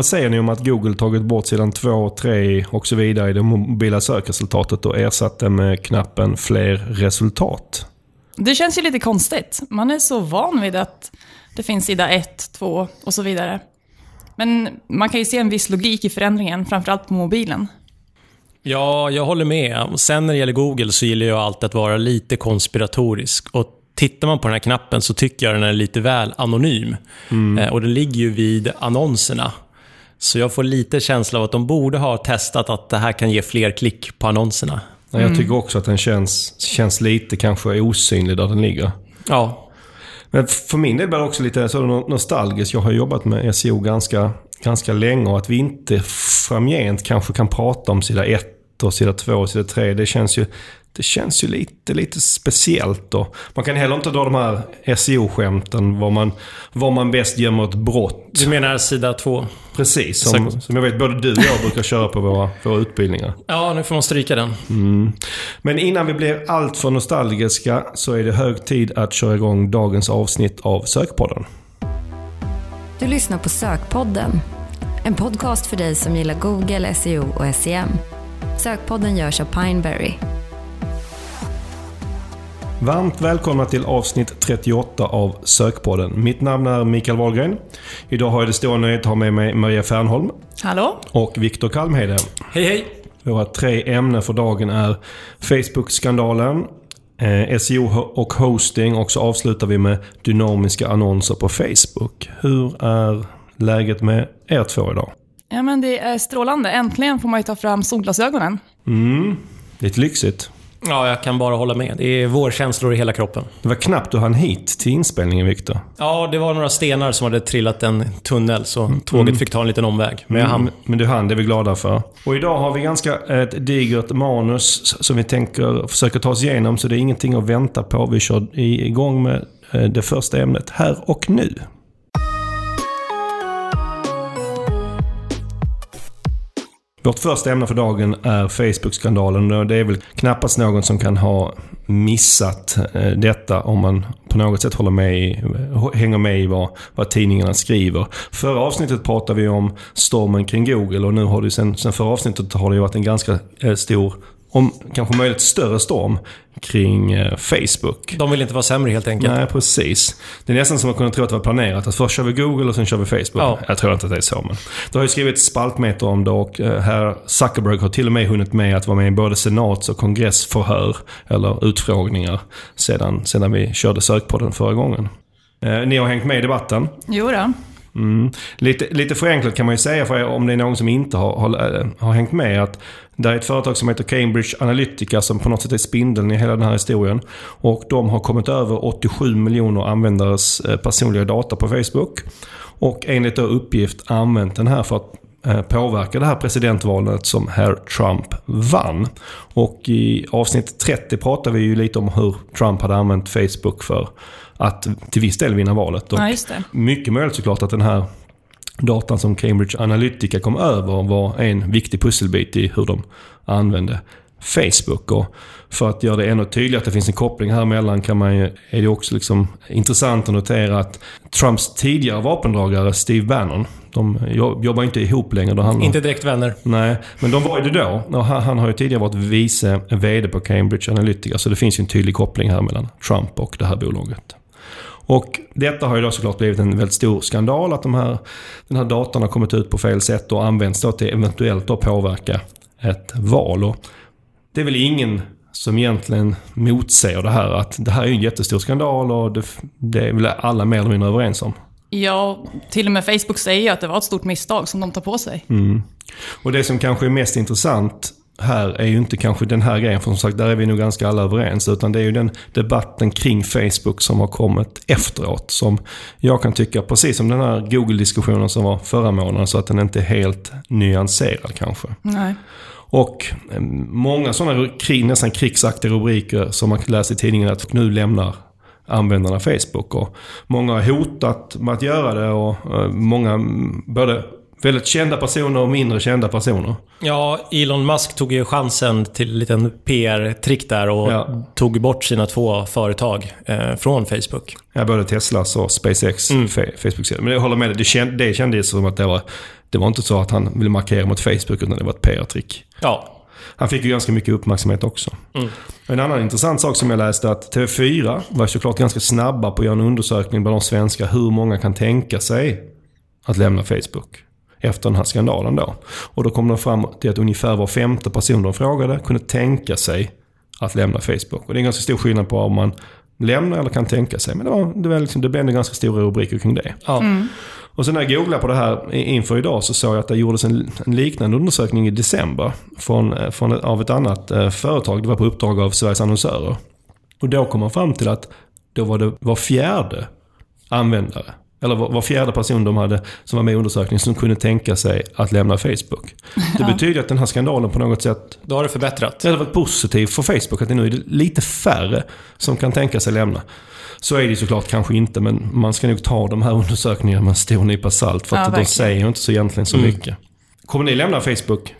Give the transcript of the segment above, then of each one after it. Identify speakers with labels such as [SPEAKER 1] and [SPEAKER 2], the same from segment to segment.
[SPEAKER 1] Vad säger ni om att Google tagit bort sidan 2, 3 och så vidare i det mobila sökresultatet och ersatt det med knappen fler resultat?
[SPEAKER 2] Det känns ju lite konstigt. Man är så van vid att det finns sida 1, 2 och så vidare. Men man kan ju se en viss logik i förändringen, framförallt på mobilen.
[SPEAKER 3] Ja, jag håller med. Sen när det gäller Google så gillar jag alltid att vara lite konspiratorisk. Och tittar man på den här knappen så tycker jag den är lite väl anonym. Mm. Eh, och den ligger ju vid annonserna. Så jag får lite känsla av att de borde ha testat att det här kan ge fler klick på annonserna.
[SPEAKER 1] Mm. Jag tycker också att den känns, känns lite kanske osynlig där den ligger.
[SPEAKER 3] Ja.
[SPEAKER 1] Men för min del blir det också lite så nostalgiskt. Jag har jobbat med SEO ganska, ganska länge och att vi inte framgent kanske kan prata om sida 1 och sida 2 och sida 3. Det känns ju det känns ju lite, lite speciellt då. Man kan heller inte dra de här SEO-skämten var man, var man bäst gömmer ett brott.
[SPEAKER 3] Du menar sida två?
[SPEAKER 1] Precis, som, som jag vet både du och jag brukar köra på våra, våra utbildningar.
[SPEAKER 3] Ja, nu får man stryka den.
[SPEAKER 1] Mm. Men innan vi blir alltför nostalgiska så är det hög tid att köra igång dagens avsnitt av Sökpodden.
[SPEAKER 4] Du lyssnar på Sökpodden. En podcast för dig som gillar Google, SEO och SEM. Sökpodden görs av Pineberry.
[SPEAKER 1] Varmt välkomna till avsnitt 38 av Sökpodden. Mitt namn är Mikael Wahlgren. Idag har jag det stora nöjet att ha med mig Maria Fernholm.
[SPEAKER 2] Hallå?
[SPEAKER 1] Och Viktor Kalmhede.
[SPEAKER 3] Hej hej!
[SPEAKER 1] Våra tre ämnen för dagen är Facebook-skandalen, eh, SEO och hosting och så avslutar vi med dynamiska annonser på Facebook. Hur är läget med er två idag?
[SPEAKER 2] Ja men det är strålande. Äntligen får man ju ta fram solglasögonen.
[SPEAKER 1] Mm, lite lyxigt.
[SPEAKER 3] Ja, jag kan bara hålla med. Det är vårkänslor i hela kroppen.
[SPEAKER 1] Det var knappt du hann hit till inspelningen, Viktor.
[SPEAKER 3] Ja, det var några stenar som hade trillat en tunnel, så mm. tåget mm. fick ta en liten omväg. Men jag hann. Mm,
[SPEAKER 1] men du hann, det är vi glada för. Och idag har vi ganska ett digert manus som vi tänker försöka ta oss igenom, så det är ingenting att vänta på. Vi kör igång med eh, det första ämnet här och nu. Vårt första ämne för dagen är Facebook-skandalen. Det är väl knappast någon som kan ha missat eh, detta om man på något sätt håller med i, hänger med i vad, vad tidningarna skriver. Förra avsnittet pratade vi om stormen kring Google och nu har det sen, sen förra avsnittet har det varit en ganska eh, stor om kanske möjligt större storm kring eh, Facebook.
[SPEAKER 3] De vill inte vara sämre helt enkelt.
[SPEAKER 1] Nej, precis. Det är nästan som att kunna tro att det var planerat. Att först kör vi Google och sen kör vi Facebook. Ja. Jag tror inte att det är så. Men det har ju skrivits spaltmeter om det och eh, herr Zuckerberg har till och med hunnit med att vara med i både senats och kongressförhör, eller utfrågningar, sedan, sedan vi körde sök på den förra gången. Eh, ni har hängt med i debatten.
[SPEAKER 2] Jo då.
[SPEAKER 1] Mm. Lite, lite förenklat kan man ju säga, för om det är någon som inte har, har, eh, har hängt med, att det är ett företag som heter Cambridge Analytica som på något sätt är spindeln i hela den här historien. Och de har kommit över 87 miljoner användares eh, personliga data på Facebook. Och enligt uppgift använt den här för att påverka det här presidentvalet som herr Trump vann. Och i avsnitt 30 pratade vi ju lite om hur Trump hade använt Facebook för att till viss del vinna valet.
[SPEAKER 2] Och ja,
[SPEAKER 1] Mycket möjligt såklart att den här datan som Cambridge Analytica kom över var en viktig pusselbit i hur de använde Facebook. Och för att göra det ännu tydligare att det finns en koppling här mellan kan man ju, är det också liksom intressant att notera att Trumps tidigare vapendragare Steve Bannon, de jobbar inte ihop längre.
[SPEAKER 3] Han, inte direkt vänner.
[SPEAKER 1] Nej, men de var ju det då. Han, han har ju tidigare varit vice VD på Cambridge Analytica, så det finns ju en tydlig koppling här mellan Trump och det här bolaget. Och detta har ju då såklart blivit en väldigt stor skandal att de här, den här datorn har kommit ut på fel sätt och används då till eventuellt då påverka ett val. Och det är väl ingen som egentligen motsäger det här att det här är en jättestor skandal och det, det är väl alla mer eller mindre överens om.
[SPEAKER 2] Ja, till och med Facebook säger ju att det var ett stort misstag som de tar på sig.
[SPEAKER 1] Mm. Och det som kanske är mest intressant här är ju inte kanske den här grejen, för som sagt, där är vi nog ganska alla överens. Utan det är ju den debatten kring Facebook som har kommit efteråt. Som jag kan tycka, precis som den här Google-diskussionen som var förra månaden, så att den inte är helt nyanserad kanske.
[SPEAKER 2] Nej.
[SPEAKER 1] Och eh, många sådana nästan krigsaktiga rubriker som man läser i tidningen att nu lämnar användarna Facebook. Och många har hotat med att göra det och eh, många, både väldigt kända personer och mindre kända personer.
[SPEAKER 3] Ja, Elon Musk tog ju chansen till en liten PR-trick där och ja. tog bort sina två företag eh, från Facebook.
[SPEAKER 1] Ja, både Teslas och SpaceX mm. Facebook-sida. Men jag håller med dig, det, känd, det kändes som att det var Det var inte så att han ville markera mot Facebook utan det var ett PR-trick.
[SPEAKER 3] Ja.
[SPEAKER 1] Han fick ju ganska mycket uppmärksamhet också.
[SPEAKER 3] Mm.
[SPEAKER 1] En annan intressant sak som jag läste är att TV4 var såklart ganska snabba på att göra en undersökning bland de svenskar hur många kan tänka sig att lämna Facebook efter den här skandalen då. Och då kom de fram till att ungefär var femte person de frågade kunde tänka sig att lämna Facebook. Och det är en ganska stor skillnad på om man lämnar eller kan tänka sig. Men det, var, det, var liksom, det blev en ganska stora rubriker kring det.
[SPEAKER 3] ja.
[SPEAKER 1] Och sen när jag googlade på det här inför idag så såg jag att det gjordes en, en liknande undersökning i december från, eh, från, av ett annat eh, företag. Det var på uppdrag av Sveriges annonsörer. Och då kom man fram till att då var det var fjärde användare, eller var, fjärde person de hade som var med i undersökningen som kunde tänka sig att lämna Facebook. Det betyder att den här skandalen på något sätt
[SPEAKER 3] Då har det förbättrats.
[SPEAKER 1] det hade varit positivt för Facebook att det nu är lite färre som kan tänka sig lämna. Så är det ju såklart kanske inte, men man ska nog ta de här undersökningarna med en stor nypa salt. För
[SPEAKER 2] Ja,
[SPEAKER 1] att de
[SPEAKER 2] verkligen.
[SPEAKER 1] säger ju inte så egentligen så mycket. Kommer ni lämna Facebook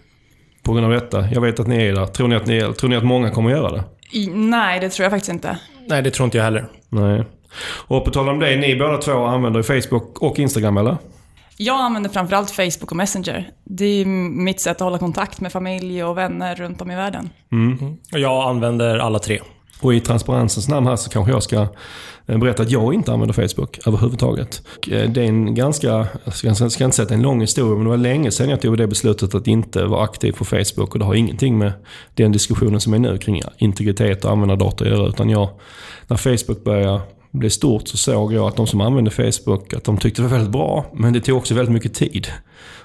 [SPEAKER 1] på grund av detta? Jag vet att ni är där. Tror ni att, ni tror ni att många kommer göra det?
[SPEAKER 2] I, nej, det tror jag faktiskt inte.
[SPEAKER 3] Nej, det tror inte jag heller.
[SPEAKER 1] Nej. Och på tal om det, ni båda två använder Facebook och Instagram eller?
[SPEAKER 2] Jag använder framförallt Facebook och Messenger. Det är mitt sätt att hålla kontakt med familj och vänner runt om i världen.
[SPEAKER 3] Och jag använder alla tre.
[SPEAKER 1] Och i transparensens namn här så kanske jag ska eh, berätta att jag inte använder Facebook överhuvudtaget. Och, eh, Det är en ganska, jag ska jag ska inte säga att det är en lång historia, men det var länge sedan jag tog det beslutet att inte vara aktiv på Facebook. Och det har ingenting med den diskussionen som är nu kring integritet och användardata att göra. Utan jag, när Facebook började blev stort så såg jag att de som använde Facebook, att de tyckte det var väldigt bra. Men det tog också väldigt mycket tid.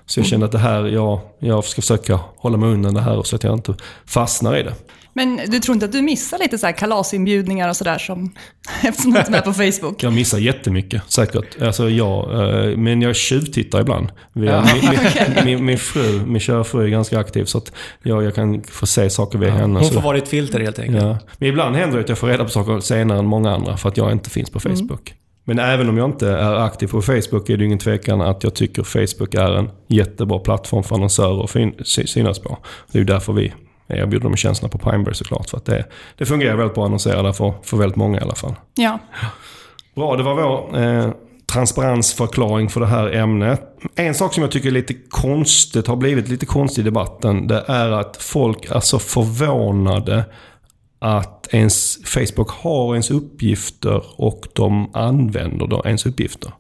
[SPEAKER 1] Så jag kände att det här, jag, jag ska försöka hålla mig undan det här så att jag inte fastnar i det.
[SPEAKER 2] Men du tror inte att du missar lite så här kalasinbjudningar och sådär som... Eftersom du inte är med på Facebook?
[SPEAKER 1] Jag missar jättemycket, säkert. Alltså jag, eh, men jag tjuvtittar ibland. Via, min, min, min, min fru, min kära fru är ganska aktiv så att jag, jag kan få se saker via henne.
[SPEAKER 3] Hon får vara ditt filter helt enkelt.
[SPEAKER 1] ja. Men ibland händer det att jag får reda på saker senare än många andra för att jag inte finns på Facebook. Men även om jag inte är aktiv på Facebook är det ju ingen tvekan att jag tycker Facebook är en jättebra plattform för annonsörer att synas på. Det är ju därför vi erbjuder de tjänsterna på Pineberry såklart. För att det, det fungerar väldigt bra att annonsera där för, för väldigt många i alla fall.
[SPEAKER 2] Ja.
[SPEAKER 1] Bra, det var vår eh, transparensförklaring för det här ämnet. En sak som jag tycker är lite konstigt, har blivit lite konstigt i debatten, det är att folk är så förvånade att ens Facebook har ens uppgifter och de använder då ens uppgifter.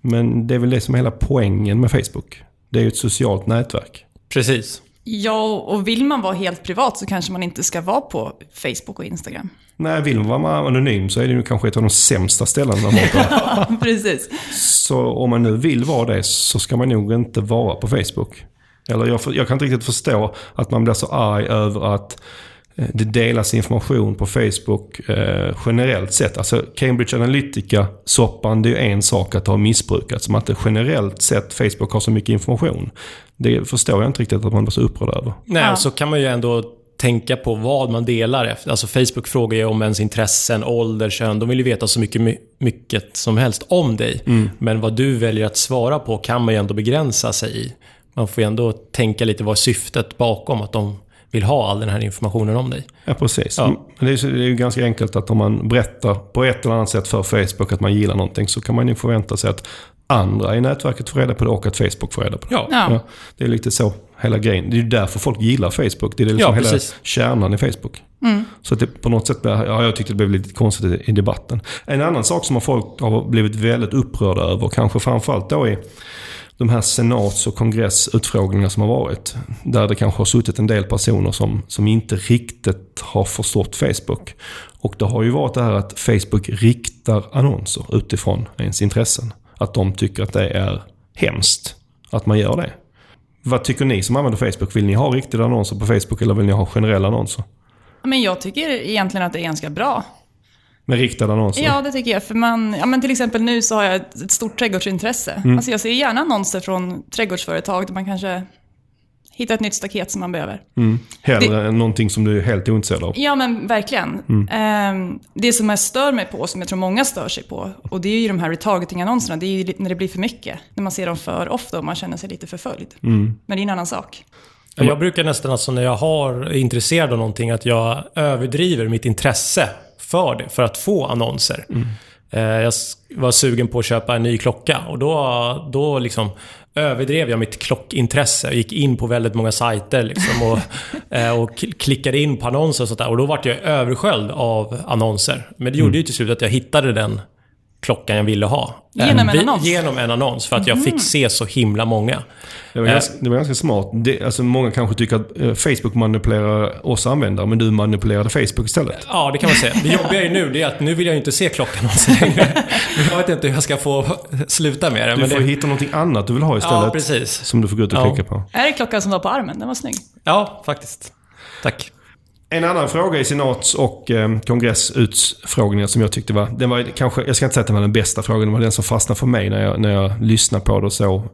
[SPEAKER 1] Men det är väl det som är hela poängen med Facebook. Det är ju ett socialt nätverk.
[SPEAKER 3] Precis.
[SPEAKER 2] Ja, och vill man vara helt privat så kanske man inte ska vara på Facebook och Instagram.
[SPEAKER 1] Nej, vill man vara anonym så är det ju kanske ett av de sämsta ställena man har.
[SPEAKER 2] Precis.
[SPEAKER 1] Så om man nu vill vara det så ska man nog inte vara på Facebook. Eller jag, jag kan inte riktigt förstå att man blir så arg över att det delas information på Facebook eh, generellt sett. Alltså Cambridge Analytica-soppan, det är ju en sak att det har missbrukats. Men att det generellt sett Facebook har så mycket information. Det förstår jag inte riktigt att man blir så upprörd över.
[SPEAKER 3] Nej,
[SPEAKER 2] Ja.
[SPEAKER 3] och så kan man ju ändå tänka på vad man delar efter. Alltså Facebook frågar ju om ens intressen, ålder, kön. De vill ju veta så mycket, my- mycket som helst om dig. Men vad du väljer att svara på kan man ju ändå begränsa sig i. Man får ju ändå tänka lite vad syftet bakom att de vill ha all den här informationen om dig.
[SPEAKER 1] Ja, precis.
[SPEAKER 3] Ja.
[SPEAKER 1] Men det, är, det är ju ganska enkelt att om man berättar på ett eller annat sätt för Facebook att man gillar någonting så kan man ju förvänta sig att andra i nätverket får reda på det och att Facebook får reda på det.
[SPEAKER 3] Ja.
[SPEAKER 2] Ja.
[SPEAKER 1] det är lite så hela grejen. Det är ju därför folk gillar Facebook. Det är liksom
[SPEAKER 3] Ja,
[SPEAKER 1] hela kärnan i Facebook. Så att det på något sätt, blir- ja, jag tyckte det blev lite konstigt i, i debatten. En annan sak som folk har blivit väldigt upprörda över, kanske framförallt då i de här senats och kongressutfrågningar som har varit. Där det kanske har suttit en del personer som, som inte riktigt har förstått Facebook. Och det har ju varit det här att Facebook riktar annonser utifrån ens intressen. Att de tycker att det är hemskt att man gör det. Vad tycker ni som använder Facebook? Vill ni ha riktiga annonser på Facebook eller vill ni ha generella annonser?
[SPEAKER 2] Men jag tycker egentligen att det är ganska bra.
[SPEAKER 1] Med riktade annonser?
[SPEAKER 2] Ja, det tycker jag. För man, ja, men till exempel nu så har jag ett, ett stort trädgårdsintresse. Alltså jag ser gärna annonser från trädgårdsföretag där man kanske hittar ett nytt staket som man behöver.
[SPEAKER 1] Mm. Hellre än någonting som du är helt ointresserad av?
[SPEAKER 2] Ja, men verkligen. Ehm, det som jag stör mig på, som jag tror många stör sig på, och det är ju de här retargeting-annonserna. Det är ju när det blir för mycket. När man ser dem för ofta och man känner sig lite förföljd. Men det är en annan sak.
[SPEAKER 3] Jag brukar nästan, alltså när jag har, är intresserad av någonting, att jag överdriver mitt intresse för det, för att få annonser. Eh, jag var sugen på att köpa en ny klocka och då, då liksom överdrev jag mitt klockintresse. Jag gick in på väldigt många sajter liksom och, eh, och klickade in på annonser och sånt där. Och då vart jag översköljd av annonser. Men det gjorde mm. ju till slut att jag hittade den klockan jag ville ha.
[SPEAKER 2] Genom en annons?
[SPEAKER 3] Genom en annons, för att jag fick mm. se så himla många.
[SPEAKER 1] Det var, ganska, det var ganska smart. Det, alltså många kanske tycker att eh, Facebook manipulerar oss användare, men du manipulerade Facebook istället.
[SPEAKER 3] Ja, det kan man säga. Det jobbiga är nu, det är att nu vill jag inte se klockannonser längre. jag vet inte hur jag ska få sluta med det.
[SPEAKER 1] Du får
[SPEAKER 3] det...
[SPEAKER 1] hitta någonting annat du vill ha istället.
[SPEAKER 3] Ja, precis.
[SPEAKER 1] Som du får gå ut och ja. klicka på.
[SPEAKER 2] Är det klockan som var på armen? Den var snygg.
[SPEAKER 3] Ja, faktiskt. Tack.
[SPEAKER 1] En annan fråga i senats och eh, kongressutfrågningar som jag tyckte var, den var kanske, jag ska inte säga att det var den bästa frågan, det var den som fastnade för mig när jag, när jag lyssnade på det och så,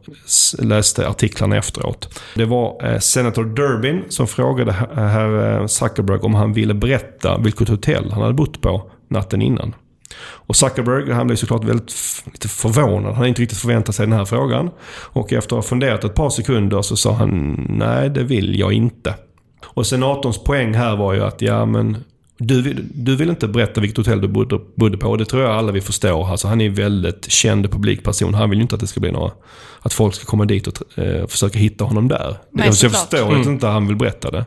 [SPEAKER 1] läste artiklarna efteråt. Det var eh, senator Durbin som frågade herr eh, Zuckerberg om han ville berätta vilket hotell han hade bott på natten innan. Och Zuckerberg han blev såklart väldigt lite förvånad. Han hade inte riktigt förväntat sig den här frågan. Och efter att ha funderat ett par sekunder så sa han nej det vill jag inte. Och senatorns poäng här var ju att, ja men du vill, du vill inte berätta vilket hotell du bodde, bodde på. Det tror jag alla vi förstår. Alltså, han är en väldigt känd publikperson. Han vill ju inte att det ska bli några... Att folk ska komma dit och eh, försöka hitta honom där. Nej, jag, jag förstår mm. att inte han vill berätta det.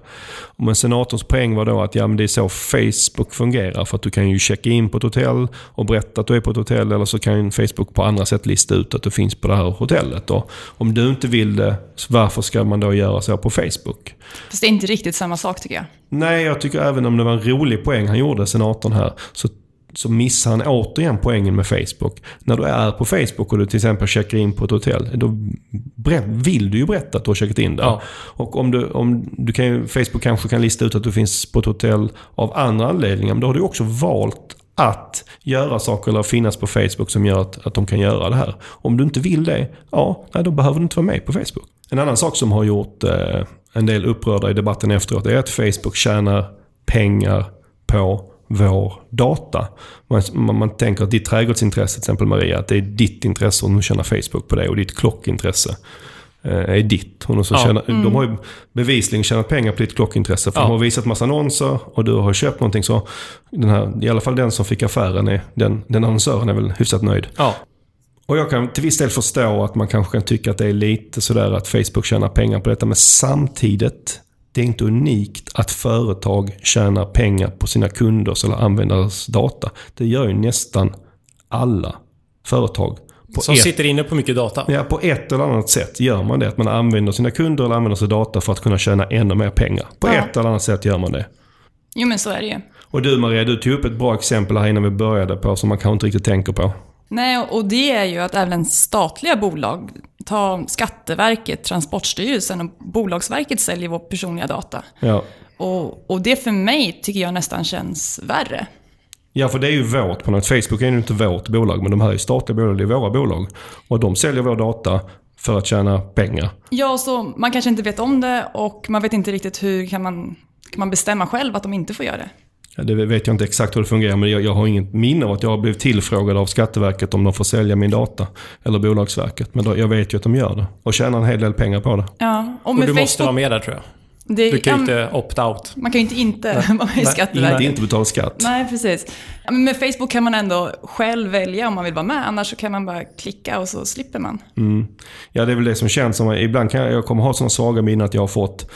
[SPEAKER 1] Men senatorns poäng var då att ja, men det är så Facebook fungerar. För att du kan ju checka in på ett hotell och berätta att du är på ett hotell. Eller så kan Facebook på andra sätt lista ut att du finns på det här hotellet. Och om du inte vill det, varför ska man då göra så på Facebook?
[SPEAKER 2] Fast det är inte riktigt samma sak tycker jag.
[SPEAKER 1] Nej, jag tycker även om det var en rolig poäng han gjorde, senatorn här, så så missar han återigen poängen med Facebook. När du är på Facebook och du till exempel checkar in på ett hotell, då vill du ju berätta att du har checkat in där. Ja. Och om du, om du kan, Facebook kanske kan lista ut att du finns på ett hotell av andra anledningar, men då har du också valt att göra saker eller finnas på Facebook som gör att, att de kan göra det här. Om du inte vill det, ja, då behöver du inte vara med på Facebook. En annan sak som har gjort eh, en del upprörda i debatten efteråt är att Facebook tjänar pengar på vår data. Man, man, man tänker att ditt trädgårdsintresse, till exempel Maria, att det är ditt intresse och nu tjänar Facebook på det och ditt klockintresse är ditt. Och så ja. tjänar, mm. De har ju bevisligen tjänat pengar på ditt klockintresse. För ja. de har visat massa annonser och du har köpt någonting. Så den här, i alla fall den som fick affären, är, den, den annonsören är väl hyfsat nöjd.
[SPEAKER 3] Ja.
[SPEAKER 1] Och jag kan till viss del förstå att man kanske kan tycka att det är lite sådär att Facebook tjänar pengar på detta. Men samtidigt det är inte unikt att företag tjänar pengar på sina kunders eller användares data. Det gör ju nästan alla företag.
[SPEAKER 3] Som ett, sitter inne på mycket data?
[SPEAKER 1] Ja, på ett eller annat sätt gör man det. Att man använder sina kunder eller använder sin data för att kunna tjäna ännu mer pengar. På ja. ett eller annat sätt gör man det.
[SPEAKER 2] Jo, men så är det ju.
[SPEAKER 1] Och du Maria, du tog upp ett bra exempel här innan vi började på som man kanske inte riktigt tänker på.
[SPEAKER 2] Nej, och det är ju att även statliga bolag, ta Skatteverket, Transportstyrelsen och Bolagsverket säljer vår personliga data.
[SPEAKER 1] Ja.
[SPEAKER 2] Och, och det för mig tycker jag nästan känns värre.
[SPEAKER 1] Ja, för det är ju vårt på något. Facebook är ju inte vårt bolag, men de här är statliga bolag, det är våra bolag. Och de säljer vår data för att tjäna pengar.
[SPEAKER 2] Ja, så man kanske inte vet om det och man vet inte riktigt hur kan man, kan man bestämma själv att de inte får göra det.
[SPEAKER 1] Ja, det vet jag inte exakt hur det fungerar, men jag, jag har inget minne av att jag har blivit tillfrågad av Skatteverket om de får sälja min data. Eller Bolagsverket. Men då, jag vet ju att de gör det. Och tjänar en hel del pengar på det.
[SPEAKER 2] Ja,
[SPEAKER 3] och, och du Facebook... måste vara med där tror jag. Det, du kan ju inte opt-out.
[SPEAKER 2] Man kan ju inte inte vara med i Skatteverket.
[SPEAKER 1] Inte, inte betala skatt.
[SPEAKER 2] Nej, precis. Men med Facebook kan man ändå själv välja om man vill vara med. Annars så kan man bara klicka och så slipper man.
[SPEAKER 1] Mm. Ja, det är väl det som känns som... Ibland kan jag, jag kommer ha sådana svaga minnen att jag har fått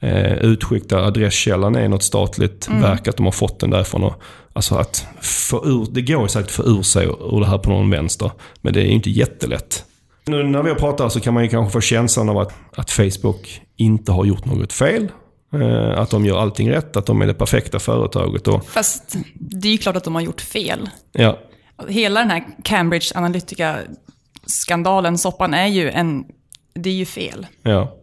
[SPEAKER 1] eh, utskick där adresskällan är något statligt mm. verk, att de har fått den därifrån. Och, alltså att få ur, det går säkert att få ur sig ur det här på någon vänster. Men det är ju inte jättelätt. Nu när vi har pratat så kan man ju kanske få känslan av att, att Facebook inte har gjort något fel. Eh, att de gör allting rätt, att de är det perfekta företaget. Och...
[SPEAKER 2] Fast det är ju klart att de har gjort fel.
[SPEAKER 1] Ja.
[SPEAKER 2] Hela den här Cambridge Analytica-skandalen, soppan, är ju en... Det är ju fel.
[SPEAKER 1] Ja.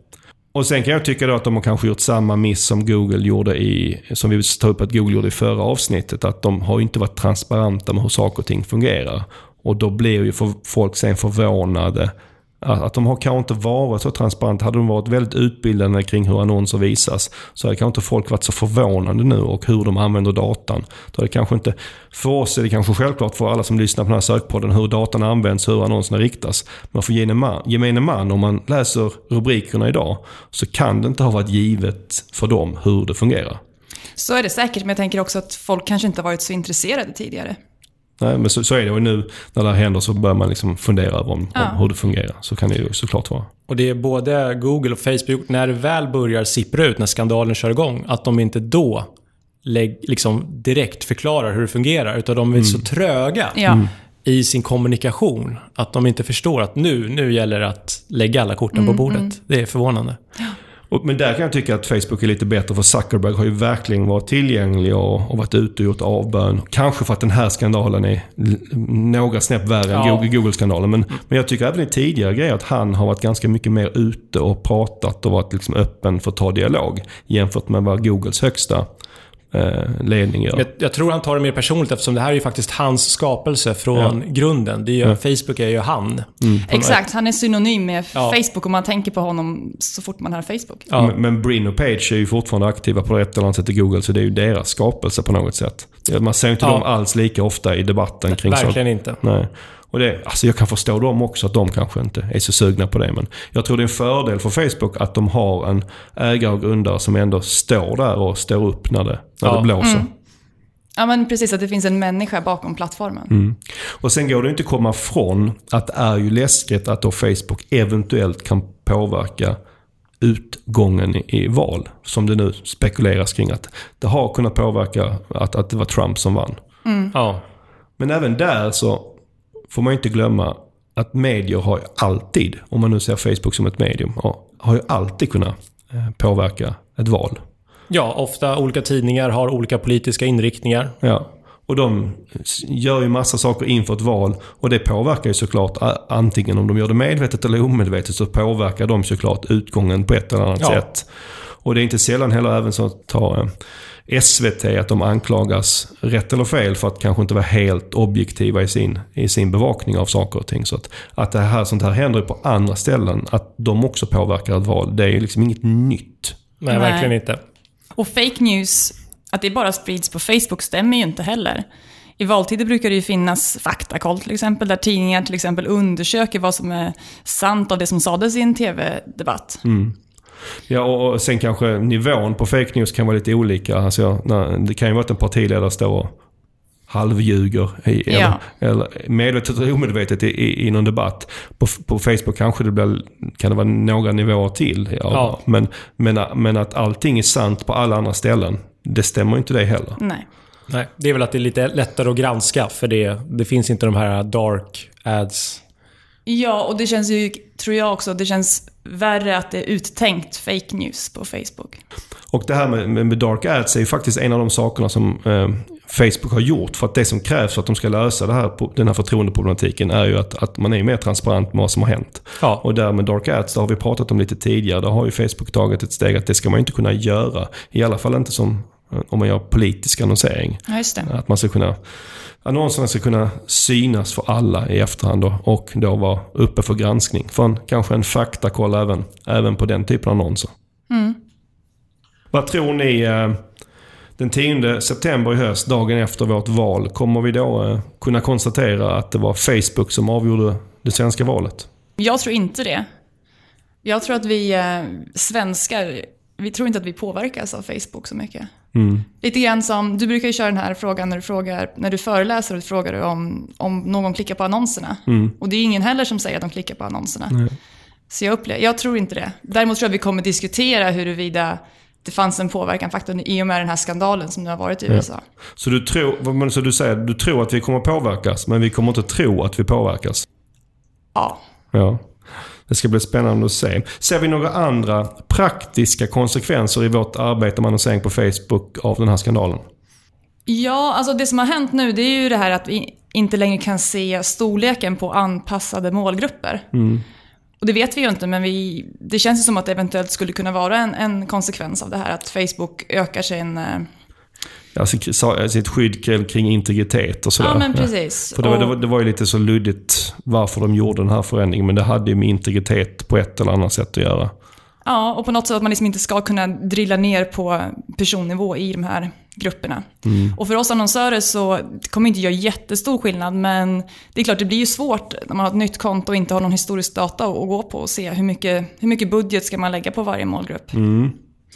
[SPEAKER 1] Och sen kan jag tycka då att de har kanske gjort samma miss som Google gjorde i, som vi tar upp att Google gjorde i förra avsnittet. Att de har inte varit transparenta med hur saker och ting fungerar. Och då blir ju folk sen förvånade att de har kanske inte varit så transparenta. Hade de varit väldigt utbildade kring hur annonser visas så hade kanske inte folk varit så förvånade nu och hur de använder datan. Då hade kanske inte, för oss är det kanske självklart för alla som lyssnar på den här sökpodden hur datan används, hur annonserna riktas. Men för gemene man, om man läser rubrikerna idag, så kan det inte ha varit givet för dem hur det fungerar.
[SPEAKER 2] Så är det säkert, men jag tänker också att folk kanske inte har varit så intresserade tidigare.
[SPEAKER 1] Nej, men så, så är det. Och nu när det här händer så börjar man liksom fundera över om,
[SPEAKER 2] Ja.
[SPEAKER 1] om hur det fungerar. Så kan det ju såklart vara.
[SPEAKER 3] Och det är både Google och Facebook, när det väl börjar sippra ut, när skandalen kör igång, att de inte då lägg, liksom direkt förklarar hur det fungerar, utan de är så tröga
[SPEAKER 2] Ja.
[SPEAKER 3] i sin kommunikation att de inte förstår att nu, nu gäller det att lägga alla korten på bordet. Det är förvånande.
[SPEAKER 1] Och, men där kan jag tycka att Facebook är lite bättre för Zuckerberg har ju verkligen varit tillgänglig och, och varit ute och gjort avbön. Kanske för att den här skandalen är några snäpp värre än
[SPEAKER 3] Ja.
[SPEAKER 1] Google- Google-skandalen. Men, men jag tycker även i tidigare grejer att han har varit ganska mycket mer ute och pratat och varit liksom öppen för att ta dialog. Jämfört med vad Googles högsta ledning gör.
[SPEAKER 3] Jag, jag tror han tar det mer personligt eftersom det här är ju faktiskt hans skapelse från grunden. Det är ju, Facebook är ju han.
[SPEAKER 2] Exakt, han är synonym med
[SPEAKER 3] Ja.
[SPEAKER 2] Facebook och man tänker på honom så fort man hör Facebook.
[SPEAKER 3] Ja.
[SPEAKER 1] Men, men Brin och Page är ju fortfarande aktiva på ett eller annat sätt i Google, så det är ju deras skapelse på något sätt. Man ser inte
[SPEAKER 3] Ja.
[SPEAKER 1] dem alls lika ofta i debatten kring sånt.
[SPEAKER 3] Verkligen inte.
[SPEAKER 1] Nej. Och det, alltså jag kan förstå dem också, att de kanske inte är så sugna på det. Men jag tror det är en fördel för Facebook att de har en ägare och grundare som ändå står där och står upp när det, när
[SPEAKER 3] Ja.
[SPEAKER 1] det blåser.
[SPEAKER 2] Ja men precis, att det finns en människa bakom plattformen.
[SPEAKER 1] Mm. Och sen går det inte att komma från att det är ju läskigt att då Facebook eventuellt kan påverka utgången i, val. Som det nu spekuleras kring att det har kunnat påverka att, att det var Trump som vann.
[SPEAKER 3] Ja.
[SPEAKER 1] Men även där så får man ju inte glömma att medier har ju alltid, om man nu ser Facebook som ett medium, har ju alltid kunnat eh, påverka ett val.
[SPEAKER 3] ja, ofta olika tidningar har olika politiska inriktningar.
[SPEAKER 1] Ja. Och de gör ju massa saker inför ett val och det påverkar ju såklart antingen om de gör det medvetet eller omedvetet så påverkar de såklart utgången på ett eller annat
[SPEAKER 3] Ja.
[SPEAKER 1] sätt. Och det är inte sällan heller även så att ta eh, SVT att de anklagas, rätt eller fel, för att kanske inte vara helt objektiva i sin, i sin bevakning av saker och ting. Så att, att det här, sånt här händer på andra ställen, att de också påverkar ett val, det är liksom inget nytt.
[SPEAKER 3] Nej,
[SPEAKER 2] Nej.
[SPEAKER 3] verkligen inte.
[SPEAKER 2] Och fake news, att det bara sprids på Facebook stämmer ju inte heller. I valtider brukar det ju finnas faktakoll till exempel, där tidningar till exempel undersöker vad som är sant av det som sades i en tv-debatt.
[SPEAKER 1] Ja, och och sen kanske nivån på fake news kan vara lite olika. Alltså, när, det kan ju vara att en partiledare står och halvljuger. I,
[SPEAKER 2] Ja.
[SPEAKER 1] eller, eller medvetet eller omedvetet i, i, i någon debatt. På, på Facebook kanske det blir, kan det vara några nivåer till. Ja,
[SPEAKER 3] Ja.
[SPEAKER 1] Men, men, men att allting är sant på alla andra ställen, det stämmer inte det heller.
[SPEAKER 2] Nej.
[SPEAKER 3] Nej, det är väl att det är lite lättare att granska för det, det finns inte de här dark ads.
[SPEAKER 2] Ja, och det känns ju, tror jag också, det känns värre att det är uttänkt fake news på Facebook.
[SPEAKER 1] Och det här med, med, dark ads är ju faktiskt en av de sakerna som eh, Facebook har gjort. För att det som krävs för att de ska lösa det här, den här förtroendeproblematiken är ju att, att man är mer transparent med vad som har hänt.
[SPEAKER 3] Ja.
[SPEAKER 1] Och där med dark ads, det har vi pratat om lite tidigare. Där har ju Facebook tagit ett steg att det ska man inte kunna göra. I alla fall inte som om man gör politisk annonsering.
[SPEAKER 2] Ja, just det.
[SPEAKER 1] Att man ska kunna Annonserna ska kunna synas för alla i efterhand då, och då vara uppe för granskning. För en, kanske en faktakoll även, även på den typen av annonser. Vad tror ni eh, den 10 september i höst, dagen efter vårt val, kommer vi då eh, kunna konstatera att det var Facebook som avgjorde det svenska valet?
[SPEAKER 2] Jag tror inte det. Jag tror att vi eh, svenskar, vi tror inte att vi påverkas av Facebook så mycket. Lite grann som, du brukar ju köra den här frågan när du, frågar, när du föreläser och frågar du om, om någon klickar på annonserna. Och det är ingen heller som säger att de klickar på annonserna. Så jag, upplever, jag tror inte det. Däremot tror jag att vi kommer diskutera huruvida det fanns en påverkan faktiskt i och med den här skandalen som nu har varit i USA.
[SPEAKER 1] Så du, tror, så du säger du tror att vi kommer påverkas, men vi kommer inte tro att vi påverkas?
[SPEAKER 2] Ja.
[SPEAKER 1] Ja. Det ska bli spännande att se. Ser vi några andra praktiska konsekvenser i vårt arbete med annonsering på Facebook av den här skandalen?
[SPEAKER 2] Ja, alltså det som har hänt nu det är ju det här att vi inte längre kan se storleken på anpassade målgrupper. Och det vet vi ju inte, men vi, det känns ju som att det eventuellt skulle kunna vara en, en konsekvens av det här. Att Facebook ökar sin...
[SPEAKER 1] Alltså sitt skydd kring- integritet och sådär.
[SPEAKER 2] Ja, men precis.
[SPEAKER 1] För det var, det,
[SPEAKER 2] Och-
[SPEAKER 1] var, det var ju lite så luddigt varför de gjorde den här förändringen. Men det hade ju med integritet på ett eller annat sätt att göra.
[SPEAKER 2] Ja, och på något sätt att man liksom inte ska kunna drilla ner på personnivå i de här grupperna. Och för oss annonsörer så det kommer inte göra jättestor skillnad, men det är klart, det blir ju svårt när man har ett nytt konto och inte har någon historisk data att gå på och se hur mycket, hur mycket budget ska man lägga på varje målgrupp.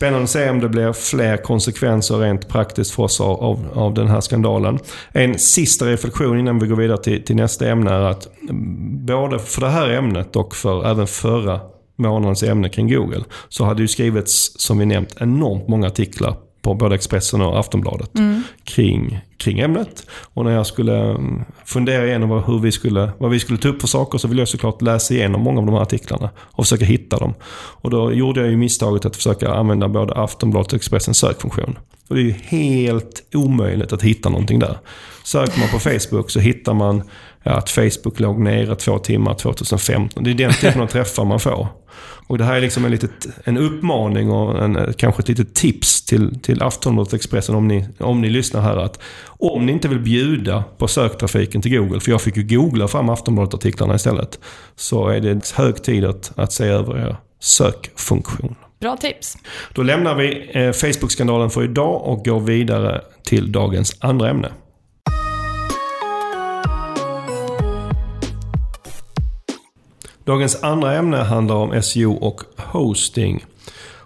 [SPEAKER 1] Spännande att se om det blir fler konsekvenser rent praktiskt för oss av, av den här skandalen. En sista reflektion innan vi går vidare till, till nästa ämne är att mm, både för det här ämnet och för även förra månadens ämne kring Google så hade ju skrivits, som vi nämnt, enormt många artiklar på både Expressen och Aftonbladet mm. kring, kring ämnet. Och när jag skulle mm, fundera igenom hur vi skulle, vad vi skulle ta upp för saker så ville jag såklart läsa igenom många av de här artiklarna och försöka hitta dem. Och då gjorde jag ju misstaget att försöka använda både Aftonbladet och Expressens sökfunktion. Och det är ju helt omöjligt att hitta någonting där. Söker man på Facebook så hittar man att Facebook låg nere två timmar 2015. Det är den typen av träffar man får. Och det här är liksom en, litet, en uppmaning och en, kanske ett litet tips till, till Aftonbladet Expressen om ni, om ni lyssnar här. att Om ni inte vill bjuda på söktrafiken till Google, för jag fick ju googla fram Aftonbladet-artiklarna istället. Så är det hög tid att, att se över er sökfunktion.
[SPEAKER 2] Bra tips.
[SPEAKER 1] Då lämnar vi eh, Facebook-skandalen för idag och går vidare till dagens andra ämne. Dagens andra ämne handlar om SEO och hosting.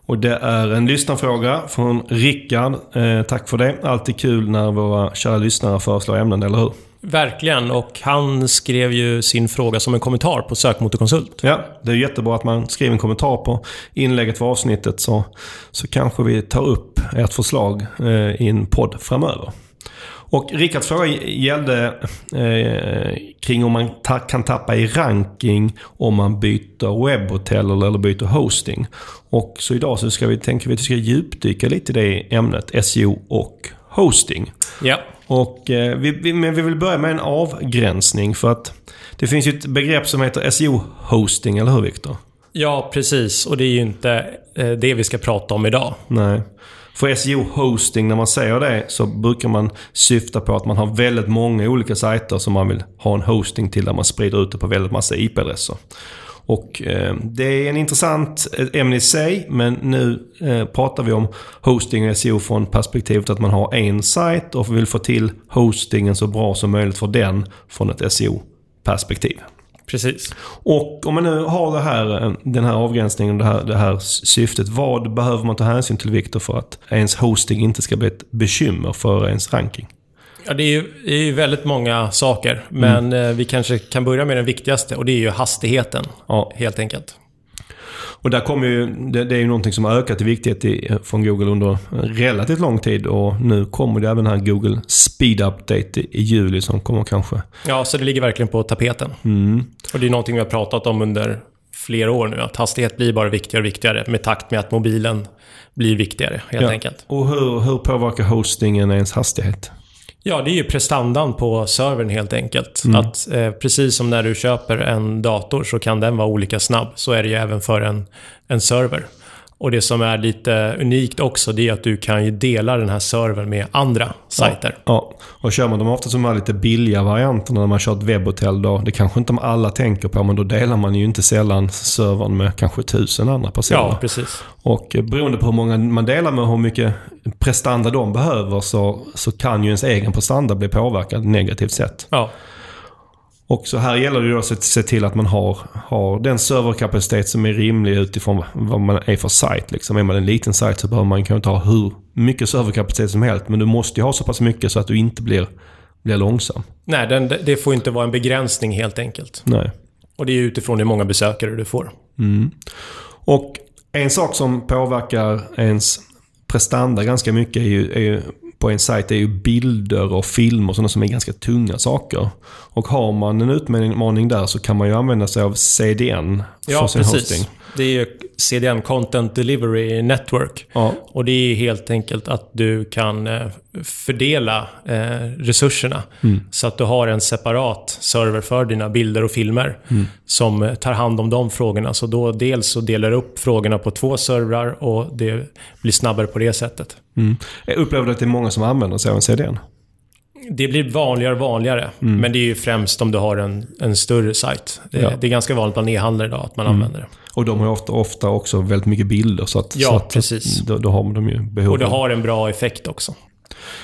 [SPEAKER 1] Och det är en lyssnarfråga från Rickard. Eh, tack för det. Alltid kul när våra kära lyssnare föreslår ämnen, eller hur?
[SPEAKER 3] Verkligen, och han skrev ju sin fråga som en kommentar på Sökmotorkonsult.
[SPEAKER 1] Ja, det är jättebra att man skriver en kommentar på inlägget för avsnittet så, så kanske vi tar upp ert förslag eh, i en podd framöver. Och Rickards fråga gällde eh, kring om man ta kan tappa i ranking om man byter webbhotell eller byter hosting. Och så idag så ska vi, tänker vi att vi ska djupdyka lite i det ämnet, SEO och hosting.
[SPEAKER 3] Ja.
[SPEAKER 1] Och, eh, vi, vi, men vi vill börja med en avgränsning för att det finns ju ett begrepp som heter SEO-hosting, eller hur Viktor?
[SPEAKER 3] Ja, precis. Och det är ju inte eh, det vi ska prata om idag.
[SPEAKER 1] Nej. För SEO-hosting, när man säger det, så brukar man syfta på att man har väldigt många olika sajter som man vill ha en hosting till där man sprider ut det på väldigt massa IP-adresser. Och eh, det är en intressant eh, ämne i sig, men nu eh, pratar vi om hosting och SEO från perspektivet att man har en sajt och vill få till hostingen så bra som möjligt för den från ett SEO-perspektiv.
[SPEAKER 3] Precis.
[SPEAKER 1] Och om man nu har det här, den här avgränsningen, det här, det här syftet. Vad behöver man ta hänsyn till Viktor för att ens hosting inte ska bli ett bekymmer för ens ranking?
[SPEAKER 3] Ja, det är ju, det är ju väldigt många saker. Men mm. vi kanske kan börja med den viktigaste och det är ju hastigheten. Ja. Helt enkelt.
[SPEAKER 1] Och där kommer ju, det, det, är ju någonting som har ökat i viktighet i, från Google under relativt lång tid. Och nu kommer det även här Google Speed Update i, i juli som kommer kanske...
[SPEAKER 3] Ja, så det ligger verkligen på tapeten. Mm. Och det är någonting vi har pratat om under flera år nu. Att hastighet blir bara viktigare och viktigare med takt med att mobilen blir viktigare helt ja. enkelt.
[SPEAKER 1] Och hur, hur påverkar hostingen ens hastighet?
[SPEAKER 3] Ja, det är ju prestandan på servern helt enkelt. Mm. Att eh, precis som när du köper en dator så kan den vara olika snabb. Så är det ju även för en, en server. Och det som är lite unikt också, det är att du kan ju dela den här servern med andra sajter.
[SPEAKER 1] Ja, ja. och kör man dem ofta som är lite billiga varianterna när man kör ett webbhotell då, det kanske inte alla tänker på, men då delar man ju inte sällan servern med kanske tusen andra personer.
[SPEAKER 3] Ja, precis.
[SPEAKER 1] Och beroende på hur många man delar med och hur mycket prestanda de behöver så, så kan ju ens egen prestanda bli påverkad negativt sätt.
[SPEAKER 3] Ja.
[SPEAKER 1] Och så här gäller det då att se till att man har, har den serverkapacitet som är rimlig utifrån vad man är för sajt. Liksom. Är man en liten sajt så behöver man kanske inte ha hur mycket serverkapacitet som helst. Men du måste ju ha så pass mycket så att du inte blir, blir långsam.
[SPEAKER 3] Nej, den, det får inte vara en begränsning helt enkelt.
[SPEAKER 1] Nej.
[SPEAKER 3] Och det är utifrån hur många besökare du får.
[SPEAKER 1] Mm. Och en sak som påverkar ens prestanda ganska mycket är ju, är ju på en sajt är ju bilder och filmer och sådana som är ganska tunga saker. Och har man en utmaning där så kan man ju använda sig av CDN för ja, sin precis. hosting.
[SPEAKER 3] Det är ju CDN, Content Delivery Network. Ja. Och det är helt enkelt att du kan eh, fördela eh, resurserna. Mm. Så att du har en separat server för dina bilder och filmer. Mm. Som tar hand om de frågorna. Så då dels så delar du upp frågorna på två servrar och det blir snabbare på det sättet.
[SPEAKER 1] Mm. Jag upplever att det är många som använder sig av en CDN.
[SPEAKER 3] Det blir vanligare och vanligare. Mm. Men det är ju främst om du har en, en större sajt. Det, ja. det är ganska vanligt bland e-handlare idag att man mm. använder det.
[SPEAKER 1] Och de har ofta, ofta också väldigt mycket bilder. Så att,
[SPEAKER 3] ja,
[SPEAKER 1] så att,
[SPEAKER 3] precis.
[SPEAKER 1] Då, då, har de ju behov
[SPEAKER 3] Och det har en bra effekt också.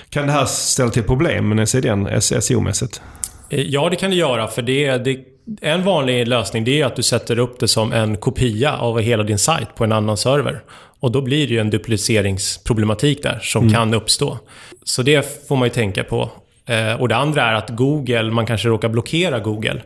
[SPEAKER 1] Kan det här ställa till problem med CDN SEO-mässigt?
[SPEAKER 3] Eh, ja, det kan det göra. För det, det en vanlig lösning det är att du sätter upp det som en kopia av hela din sajt på en annan server. Och då blir det ju en dupliceringsproblematik där som mm. kan uppstå. Så det får man ju tänka på. Eh, och det andra är att Google, man kanske råkar blockera Google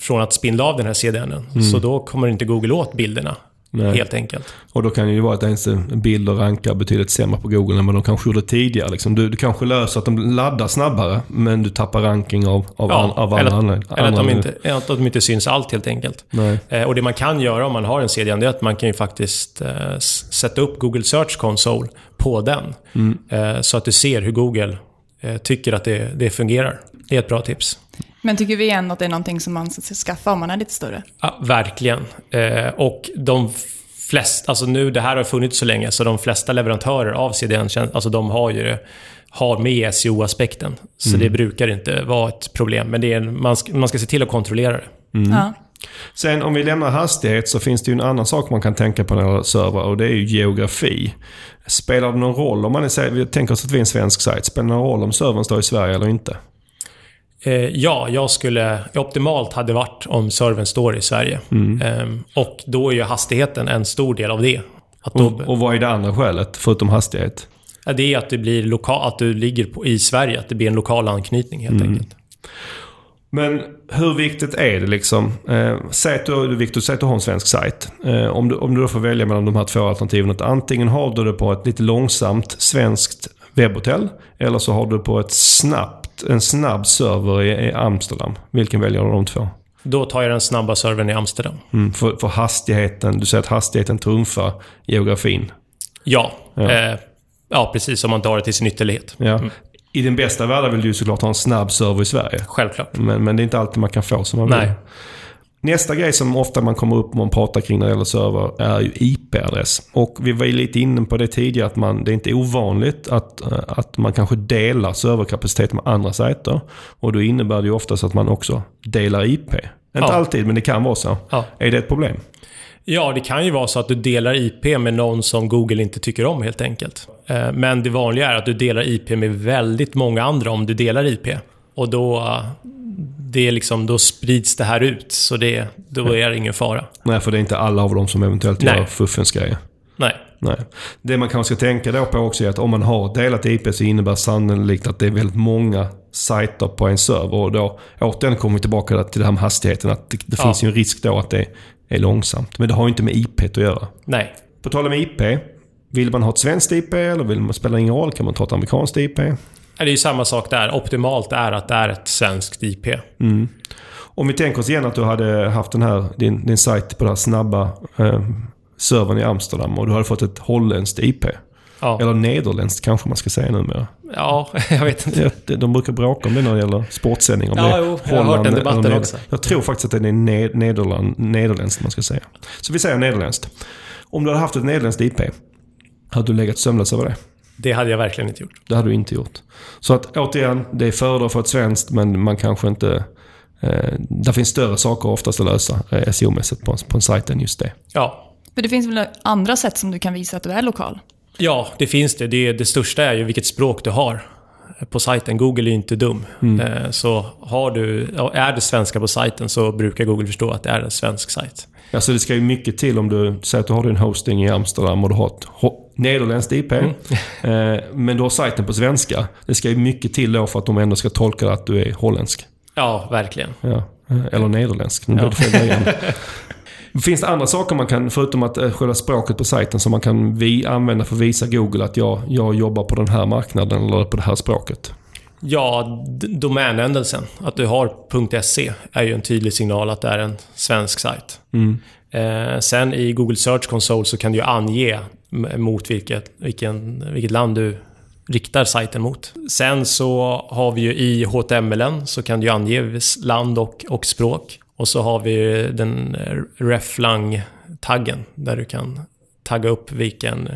[SPEAKER 3] från att spindla av den här CDNen. Mm. Så då kommer inte Google åt bilderna. Nej. Helt enkelt.
[SPEAKER 1] Och då kan det ju vara att ens bilder rankar betydligt sämre på Google än vad de kanske gjorde tidigare. Liksom. Du, du kanske löser att de laddar snabbare, men du tappar ranking av, av,
[SPEAKER 3] ja,
[SPEAKER 1] an, av
[SPEAKER 3] eller,
[SPEAKER 1] andra
[SPEAKER 3] Eller att de, inte, att de inte syns allt helt enkelt. Eh, och det man kan göra om man har en CDN, det är att man kan ju faktiskt eh, sätta upp Google Search Console på den. Mm. Eh, så att du ser hur Google tycker att det, det fungerar. Det är ett bra tips.
[SPEAKER 2] Men tycker vi ändå att det är någonting som man ska skaffa om man är lite större?
[SPEAKER 3] Ja, verkligen. Eh, och de flesta, alltså nu, det här har funnits så länge, så de flesta leverantörer av CDN, alltså de har ju har med SEO-aspekten. Så mm. det brukar inte vara ett problem. Men det är, man, ska, man ska se till att kontrollera det.
[SPEAKER 1] Mm. Ja. Sen om vi lämnar hastighet så finns det ju en annan sak man kan tänka på när det servrar och det är ju geografi. Spelar det någon roll om man är, vi tänker oss att vi är en svensk sajt, spelar det någon roll om servern står i Sverige eller inte?
[SPEAKER 3] Eh, ja, jag skulle... Optimalt hade varit om servern står i Sverige. Mm. Eh, och då är ju hastigheten en stor del av det.
[SPEAKER 1] Då, och, och vad är det andra skälet, förutom hastighet?
[SPEAKER 3] Det är att, det blir lokal, att du ligger på, i Sverige, att det blir en lokal anknytning helt mm. enkelt.
[SPEAKER 1] Men hur viktigt är det liksom? Eh, säg att du, Victor, säg att du har en svensk sajt. Eh, om, du, om du då får välja mellan de här två alternativen. Att antingen har du det på ett lite långsamt svenskt webbhotell. Eller så har du på ett snabbt, en snabb server i, i Amsterdam. Vilken väljer du av de två?
[SPEAKER 3] Då tar jag den snabba servern i Amsterdam.
[SPEAKER 1] Mm, för, för hastigheten, du säger att hastigheten trumfar geografin.
[SPEAKER 3] Ja, ja. Eh, ja precis. Om man tar det till sin ytterlighet.
[SPEAKER 1] Ja. Mm. I den bästa världen vill du ju såklart ha en snabb server i Sverige.
[SPEAKER 3] Självklart.
[SPEAKER 1] Men, men det är inte alltid man kan få som man vill. Nej. Nästa grej som ofta man kommer upp man pratar kring när det gäller server är ju IP-adress. Och vi var ju lite inne på det tidigare att man, det är inte ovanligt att, eh, att man kanske delar serverkapacitet med andra sajter. Och då innebär det ju oftast att man också delar IP. Inte ja. alltid, men det kan vara så. Ja. Är det ett problem?
[SPEAKER 3] Ja, det kan ju vara så att du delar IP med någon som Google inte tycker om helt enkelt. Eh, men det vanliga är att du delar IP med väldigt många andra om du delar IP. Och då, det är liksom, då sprids det här ut. Så det, då är det ingen fara.
[SPEAKER 1] Nej, för det är inte alla av dem som eventuellt Nej. gör fuffens grejer.
[SPEAKER 3] Nej.
[SPEAKER 1] Nej. Det man kanske ska tänka då på också är att om man har delat IP så innebär sannolikt att det är väldigt många sajter på en server. Och då återigen kommer vi tillbaka till det här med hastigheten. Att det, det ja. finns ju en risk då att det är långsamt. Men det har ju inte med IP att göra.
[SPEAKER 3] Nej.
[SPEAKER 1] På tal om IP. Vill man ha ett svenskt IP eller vill man spela ingen roll? Kan man ta ett amerikanskt IP?
[SPEAKER 3] Det är ju samma sak där. Optimalt är att det är ett svenskt IP.
[SPEAKER 1] Mm. Om vi tänker oss igen att du hade haft den här, din, din sajt på den här snabba eh, servern i Amsterdam och du hade fått ett holländskt IP. Ja. Eller nederländskt kanske man ska säga numera.
[SPEAKER 3] Ja, jag vet inte.
[SPEAKER 1] Ja, de brukar bråka om det när det gäller sportsändning. Om
[SPEAKER 3] ja, det jo, jag har hört den debatten också.
[SPEAKER 1] Jag tror faktiskt att det är Nederland, nederländskt man ska säga. Så vi säger nederländskt. Om du hade haft ett nederländskt IP, hade du legat sömnlös över det?
[SPEAKER 3] Det hade jag verkligen inte gjort.
[SPEAKER 1] Det hade du inte gjort. Så att återigen, det är föredrar för ett svenskt men man kanske inte... Eh, där finns större saker oftast att lösa eh, SEO-mässigt på, på en sajt än just det.
[SPEAKER 3] Ja.
[SPEAKER 2] Men det finns väl andra sätt som du kan visa att du är lokal?
[SPEAKER 3] Ja, det finns det. Det, det största är ju vilket språk du har på sajten. Google är ju inte dum. Mm. Eh, så har du, är det svenska på sajten så brukar Google förstå att det är en svensk sajt.
[SPEAKER 1] Alltså det ska ju mycket till om du säger att du har din hosting i Amsterdam och du har ett nederländskt IP. Mm. Eh, men du har sajten på svenska. Det ska ju mycket till då för att de ändå ska tolka att du är holländsk.
[SPEAKER 3] Ja, verkligen.
[SPEAKER 1] Ja. Eh, eller nederländsk. Nu ja. det Finns det andra saker man kan, förutom att eh, själva språket på sajten, som man kan vi, använda för att visa Google att jag, jag jobbar på den här marknaden eller på det här språket?
[SPEAKER 3] Ja, domänändelsen. Att du har .se är ju en tydlig signal att det är en svensk sajt. Mm. Eh, sen i Google Search Console så kan du ju ange mot vilket, vilken, vilket land du riktar sajten mot. Sen så har vi ju i HTML så kan du ange land och, och språk. Och så har vi den reflang-taggen där du kan tagga upp vilken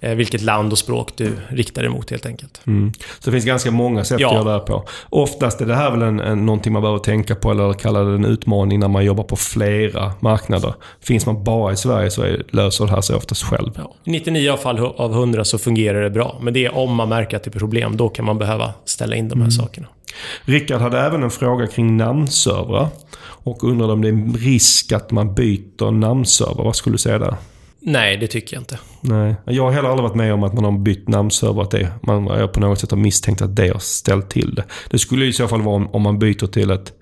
[SPEAKER 3] Eh, vilket land och språk du riktar dig mot helt enkelt.
[SPEAKER 1] Mm. Så det finns ganska många sätt ja. att göra det på. Oftast är det här väl en, en, någonting man behöver tänka på eller kalla det en utmaning när man jobbar på flera marknader. Finns man bara i Sverige så är, löser det här sig oftast själv. Ja.
[SPEAKER 3] I 99 fall av 100 så fungerar det bra. Men det är om man märker att det är problem, då kan man behöva ställa in de här mm. sakerna.
[SPEAKER 1] Rickard hade även en fråga kring namnservrar. Och undrade om det är en risk att man byter namnserver. Vad skulle du säga där?
[SPEAKER 3] Nej, det tycker jag inte.
[SPEAKER 1] Nej. Jag har heller aldrig varit med om att man har bytt namnserver. Att det, man på något sätt har misstänkt att det har ställt till det. Det skulle i så fall vara om, om man byter till ett,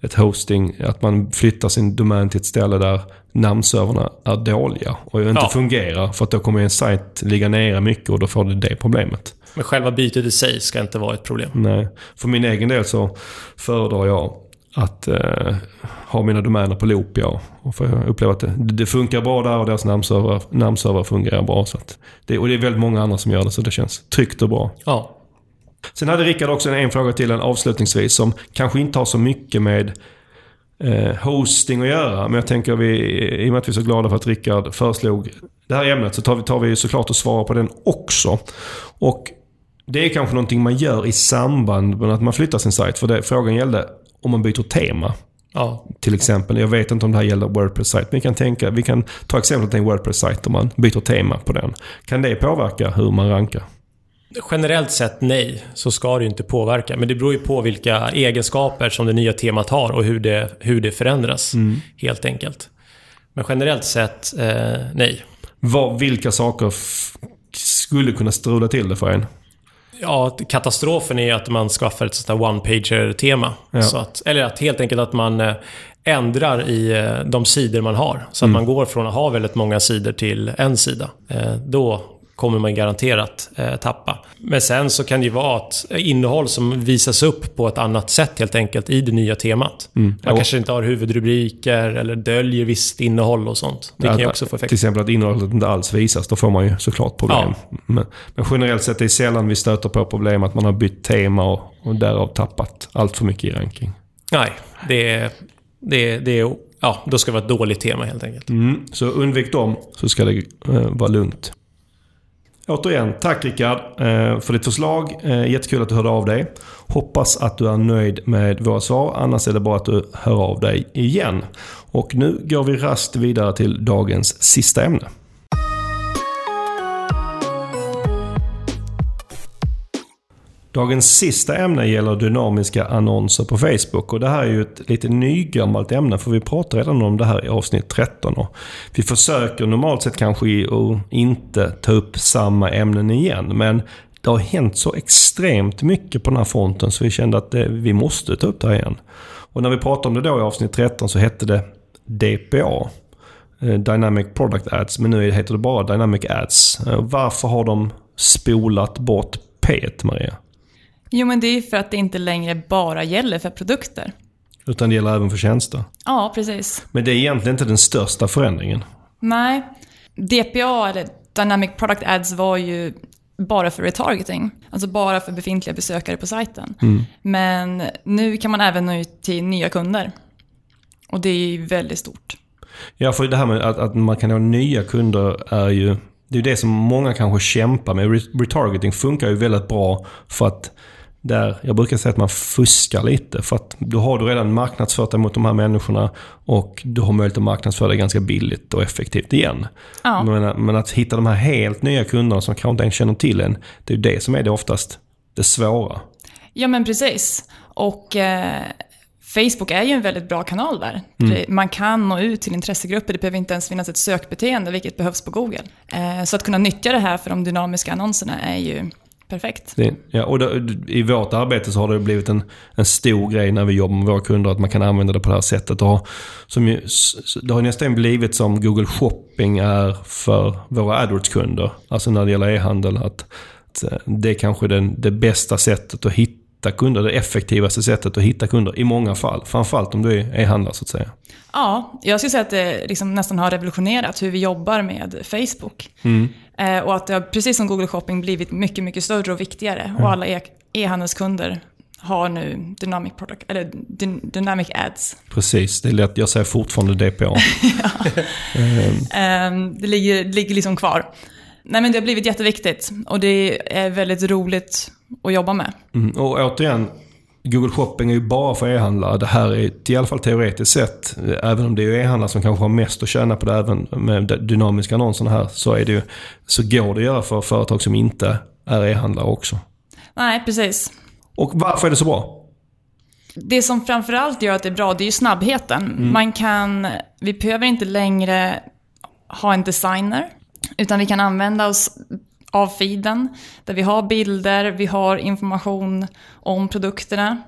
[SPEAKER 1] ett hosting. Att man flyttar sin domän till ett ställe där namnserverna är dåliga och inte
[SPEAKER 3] Ja.
[SPEAKER 1] fungerar. För att då kommer en sajt ligga nere mycket och då får du det problemet.
[SPEAKER 3] Men själva bytet i sig ska inte vara ett problem.
[SPEAKER 1] Nej. För min egen del så föredrar jag att eh, ha mina domäner på loop, ja. Och för jag upplever att det, det funkar bra där och deras namnserver, namnserver fungerar bra. Så det, och det är väldigt många andra som gör det, så det känns tryggt och bra.
[SPEAKER 3] Ja.
[SPEAKER 1] Sen hade Rickard också en, en fråga till en avslutningsvis som kanske inte har så mycket med eh, hosting att göra. Men jag tänker vi, i och med att vi är så glada för att Rickard föreslog det här ämnet så tar vi, tar vi såklart och svarar på den också. Och det är kanske någonting man gör i samband med att man flyttar sin sajt. För det, frågan gällde om man byter tema.
[SPEAKER 3] Ja.
[SPEAKER 1] Till exempel, jag vet inte om det här gäller WordPress-sajt, vi kan, tänka, vi kan ta exemplet en WordPress-sajt om man byter tema på den. Kan det påverka hur man rankar?
[SPEAKER 3] Generellt sett nej, så ska det ju inte påverka. Men det beror ju på vilka egenskaper som det nya temat har och hur det, hur det förändras. Helt enkelt. Men generellt sett, eh, nej.
[SPEAKER 1] Vad, vilka saker skulle kunna strula till det för en?
[SPEAKER 3] Ja, katastrofen är att man skaffar ett sånt här one-pager-tema.
[SPEAKER 1] Ja.
[SPEAKER 3] Så att, eller att helt enkelt att man eh, ändrar i eh, de sidor man har. Så att man går från att ha väldigt många sidor till en sida. Eh, Då kommer man garanterat eh, tappa. Men sen så kan det ju vara att innehåll som visas upp på ett annat sätt helt enkelt i det nya temat. Man
[SPEAKER 1] Ja.
[SPEAKER 3] kanske inte har huvudrubriker eller döljer visst innehåll och sånt. Det kan ju också få effekt.
[SPEAKER 1] Till exempel att innehållet inte alls visas. Då får man ju såklart problem. Men, men generellt sett är det sällan vi stöter på problem att man har bytt tema och, och därav tappat allt för mycket i ranking.
[SPEAKER 3] Nej, det är... Det är, det är ja, då ska det vara ett dåligt tema helt enkelt.
[SPEAKER 1] Mm, så undvik dem så ska det eh, vara lugnt. Återigen, tack Rickard eh, för ditt förslag. Eh, jättekul att du hörde av dig. Hoppas att du är nöjd med våra svar. Annars är det bara att du hör av dig igen. Och nu går vi rast vidare till dagens sista ämne. Dagens sista ämne gäller dynamiska annonser på Facebook. Och det här är ju ett lite nygammalt ämne för vi pratar redan om det här i avsnitt 13. Och vi försöker normalt sett kanske att inte ta upp samma ämnen igen. Men det har hänt så extremt mycket på den här fronten så vi kände att det, vi måste ta upp det här igen. Och när vi pratade om det då i avsnitt 13 så hette det DPA. Eh, Dynamic Product Ads. Men nu heter det bara Dynamic Ads. Eh, varför har de spolat bort P Maria?
[SPEAKER 2] Jo, men det är för att det inte längre bara gäller för produkter.
[SPEAKER 1] Utan det gäller även för tjänster.
[SPEAKER 2] Ja, precis.
[SPEAKER 1] Men det är egentligen inte den största förändringen.
[SPEAKER 2] Nej. DPA, eller Dynamic Product Ads, var ju bara för retargeting. Alltså bara för befintliga besökare på sajten. Men nu kan man även nå ut till nya kunder. Och det är ju väldigt stort.
[SPEAKER 1] Ja, för det här med att, att man kan ha nya kunder är ju... Det är ju det som många kanske kämpar med. Re- Retargeting funkar ju väldigt bra för att där, jag brukar säga att man fuskar lite. För att då har du redan marknadsfört dig mot de här människorna och du har möjlighet att marknadsföra dig ganska billigt och effektivt igen.
[SPEAKER 2] Ja.
[SPEAKER 1] Men, men att hitta de här helt nya kunderna som kanske inte ens känner till en, det är ju det som är det oftast det svåra.
[SPEAKER 2] Ja, men precis. Och eh, Facebook är ju en väldigt bra kanal där. Det- Man kan nå ut till intressegrupper, det behöver inte ens finnas ett sökbeteende, vilket behövs på Google. Eh, så att kunna nyttja det här för de dynamiska annonserna är ju perfekt.
[SPEAKER 1] Det, ja, och då, I vårt arbete så har det blivit en, en stor grej när vi jobbar med våra kunder att man kan använda det på det här sättet. Och, som ju, det har nästan blivit som Google Shopping är för våra AdWords-kunder. Alltså när det gäller e-handel. Att, att eh, det är kanske den, det bästa sättet att hitta kunder. Det effektivaste sättet att hitta kunder i många fall. Framförallt om du är e-handlare så att säga.
[SPEAKER 2] Ja, jag skulle säga att det liksom nästan har revolutionerat hur vi jobbar med Facebook. Eh, och att det har, precis som Google Shopping, blivit mycket, mycket större och viktigare. Och alla e- e-handelskunder har nu Dynamic, product, eller dyn- dynamic Ads.
[SPEAKER 1] Precis, det är lätt. Jag säger fortfarande DPA.
[SPEAKER 2] Ehm, det ligger, ligger liksom kvar. Nej men det har blivit jätteviktigt och det är väldigt roligt att jobba med.
[SPEAKER 1] Mm, och återigen, Google Shopping är ju bara för e-handlare. Det här är i alla fall teoretiskt sett, även om det är e-handlare som kanske har mest att tjäna på det även med dynamiska annonserna här, så, är det ju, så går det att göra för företag som inte är e-handlare också.
[SPEAKER 2] Nej, precis.
[SPEAKER 1] Och varför är det så bra?
[SPEAKER 2] Det som framförallt gör att det är bra, det är ju snabbheten. Man kan, vi behöver inte längre ha en designer, utan vi kan använda oss av feeden, där vi har bilder, vi har information om produkterna.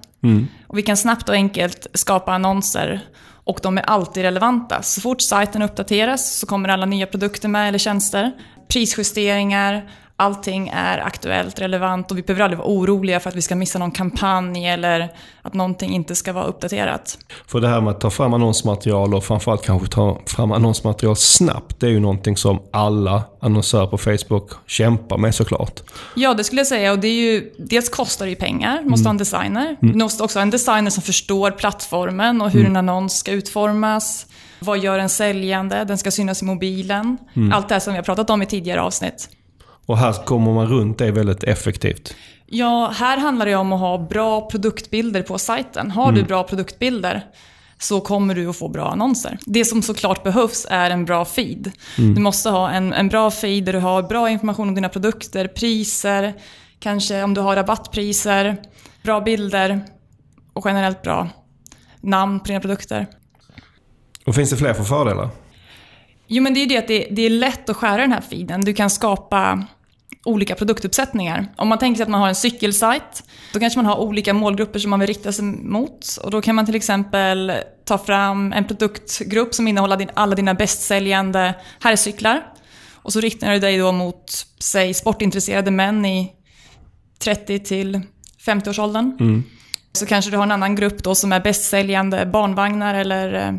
[SPEAKER 2] Och vi kan snabbt och enkelt skapa annonser och de är alltid relevanta. Så fort sajten uppdateras så kommer alla nya produkter med eller tjänster. Prisjusteringar, allting är aktuellt, relevant och vi behöver aldrig vara oroliga för att vi ska missa någon kampanj eller att någonting inte ska vara uppdaterat.
[SPEAKER 1] För det här med att ta fram annonsmaterial och framförallt kanske ta fram annonsmaterial snabbt. Det är ju någonting som alla annonsörer på Facebook kämpar med såklart.
[SPEAKER 2] Ja, det skulle jag säga. Och det är ju, dels kostar det ju pengar, måste ha en designer. Du måste också ha en designer som förstår plattformen och hur en annons ska utformas. Vad gör en säljande? Den ska synas i mobilen. Allt det här som vi har pratat om i tidigare avsnitt.
[SPEAKER 1] Och här kommer man runt det väldigt effektivt.
[SPEAKER 2] Ja, här handlar det om att ha bra produktbilder på sajten. Har du bra produktbilder så kommer du att få bra annonser. Det som såklart behövs är en bra feed. Du måste ha en, en bra feed där du har bra information om dina produkter, priser, kanske om du har rabattpriser, bra bilder och generellt bra namn på dina produkter.
[SPEAKER 1] Och finns det fler för fördelar?
[SPEAKER 2] Jo, men det är ju det att det, det är lätt att skära den här feeden. Du kan skapa olika produktuppsättningar. Om man tänker sig att man har en cykelsajt, då kanske man har olika målgrupper som man vill rikta sig mot. Och då kan man till exempel ta fram en produktgrupp som innehåller din, alla dina bästsäljande herrcyklar. Och så riktar du dig då mot, säg, sportintresserade män i 30 till 50-årsåldern. Så kanske du har en annan grupp då som är bästsäljande barnvagnar eller, eh,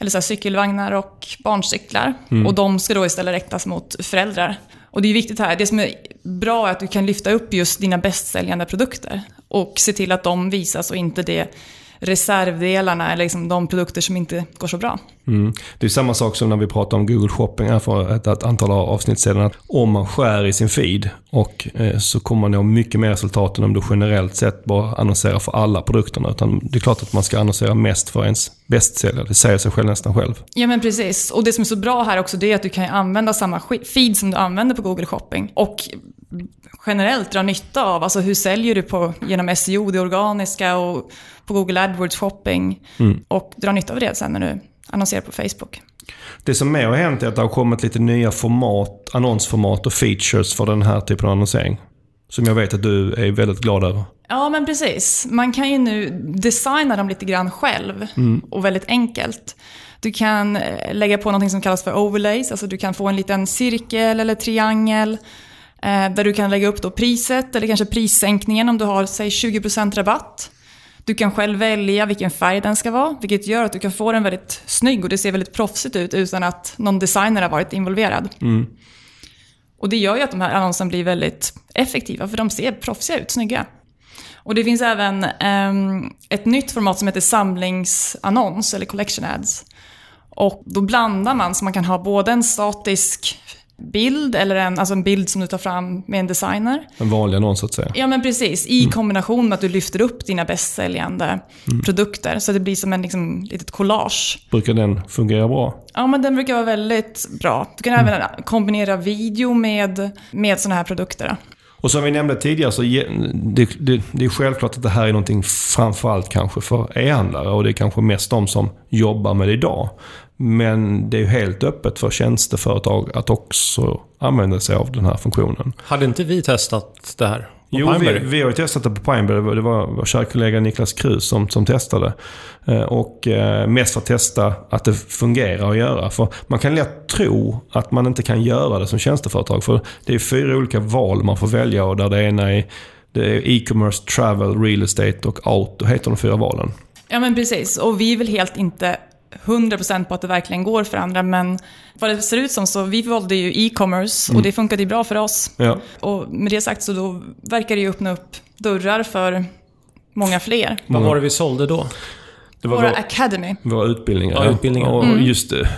[SPEAKER 2] eller så cykelvagnar och barncyklar. Och de ska då istället riktas mot föräldrar. Och det är viktigt här, det som är bra är att du kan lyfta upp just dina bästsäljande produkter. Och se till att de visas och inte det reservdelarna eller liksom de produkter som inte går så bra.
[SPEAKER 1] Mm. Det är samma sak som när vi pratade om Google Shopping här för ett, ett antal avsnitt sedan. Att om man skär i sin feed och eh, så kommer man nå mycket mer resultat än om du generellt sett bara annonserar för alla produkterna. Utan det är klart att man ska annonsera mest för ens bästsäljare. Det säger sig själv nästan själv.
[SPEAKER 2] Ja men precis. Och det som är så bra här också det är att du kan använda samma feed som du använder på Google Shopping. Och generellt dra nytta av, alltså hur säljer du på, genom SEO, det organiska och på Google AdWords shopping. Och dra nytta av det sen när du annonserar på Facebook.
[SPEAKER 1] Det som mer har hänt är att det har kommit lite nya format, annonsformat och features för den här typen av annonsering. Som jag vet att du är väldigt glad över.
[SPEAKER 2] Ja, men precis. Man kan ju nu designa dem lite grann själv och väldigt enkelt. Du kan eh, lägga på något som kallas för overlays, alltså du kan få en liten cirkel eller triangel eh, där du kan lägga upp då priset eller kanske prissänkningen om du har, säg 20% rabatt. Du kan själv välja vilken färg den ska vara, vilket gör att du kan få den väldigt snygg och det ser väldigt proffsigt ut utan att någon designer har varit involverad. Och det gör ju att de här annonserna blir väldigt effektiva, för de ser proffsiga ut, snygga. Och det finns även ehm, ett nytt format som heter samlingsannons, eller collection ads. Och då blandar man, så man kan ha både en statisk bild, eller en, alltså en bild som du tar fram med en designer.
[SPEAKER 1] En vanlig annons så att säga.
[SPEAKER 2] Ja men precis, i kombination med att du lyfter upp dina bästsäljande produkter. Så det blir som en liksom, litet collage.
[SPEAKER 1] Brukar den fungera bra?
[SPEAKER 2] Ja, men den brukar vara väldigt bra. Du kan även kombinera video med, med sådana här produkter.
[SPEAKER 1] Och som vi nämnde tidigare så det, det, det är självklart att det här är någonting framförallt kanske för e-handlare och det är kanske mest de som jobbar med det idag. Men det är ju helt öppet för tjänsteföretag att också använda sig av den här funktionen.
[SPEAKER 3] Hade inte vi testat det här? på
[SPEAKER 1] Jo, vi,
[SPEAKER 3] Pineberry?
[SPEAKER 1] vi har ju testat det på Pineberry. Det var- vår kära kollega Niklas Krus som, som testade. Eh, Och eh, mest för att testa att det fungerar att göra. För man kan lätt tro att man inte kan göra det som tjänsteföretag. För det är fyra olika val man får välja och där det ena är det är e-commerce, travel, real estate och auto heter de fyra valen.
[SPEAKER 2] Ja men precis, och vi väl helt inte 100% på att det verkligen går för andra, men vad det ser ut som så, vi valde ju e-commerce och det funkade ju bra för oss.
[SPEAKER 1] Ja.
[SPEAKER 2] Och med det sagt så då verkar det ju öppna upp dörrar för många fler.
[SPEAKER 3] Vad var det vi sålde då?
[SPEAKER 1] Det var
[SPEAKER 2] Våra
[SPEAKER 1] vår,
[SPEAKER 2] Academy.
[SPEAKER 1] våra utbildningar.
[SPEAKER 3] Ja, utbildningar.
[SPEAKER 1] Och
[SPEAKER 2] Mm.
[SPEAKER 1] just det.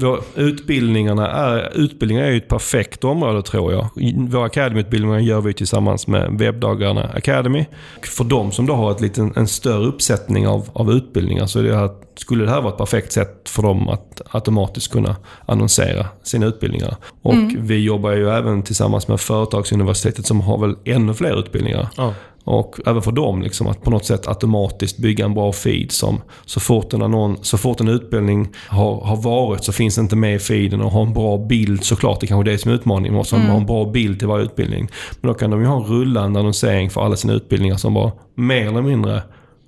[SPEAKER 1] våra Utbildningarna är, utbildningar är ju ett perfekt område tror jag. Våra Academy-utbildningar gör vi tillsammans med webbdagarna Academy. Och För de som då har ett liten, en större uppsättning av, av utbildningar så är det här skulle det här vara ett perfekt sätt för dem att automatiskt kunna annonsera sina utbildningar. Och
[SPEAKER 2] Mm.
[SPEAKER 1] vi jobbar ju även tillsammans med Företagsuniversitetet som har väl ännu fler utbildningar.
[SPEAKER 3] Ja.
[SPEAKER 1] Och även för dem liksom att på något sätt automatiskt bygga en bra feed som så fort en, annon, så fort en utbildning har, har varit så finns det inte med i feeden och ha en bra bild såklart. Det är kanske är det som är utmaningen. Man måste ha en bra bild till varje utbildning. Men då kan de ju ha en rullande annonsering för alla sina utbildningar som bara mer eller mindre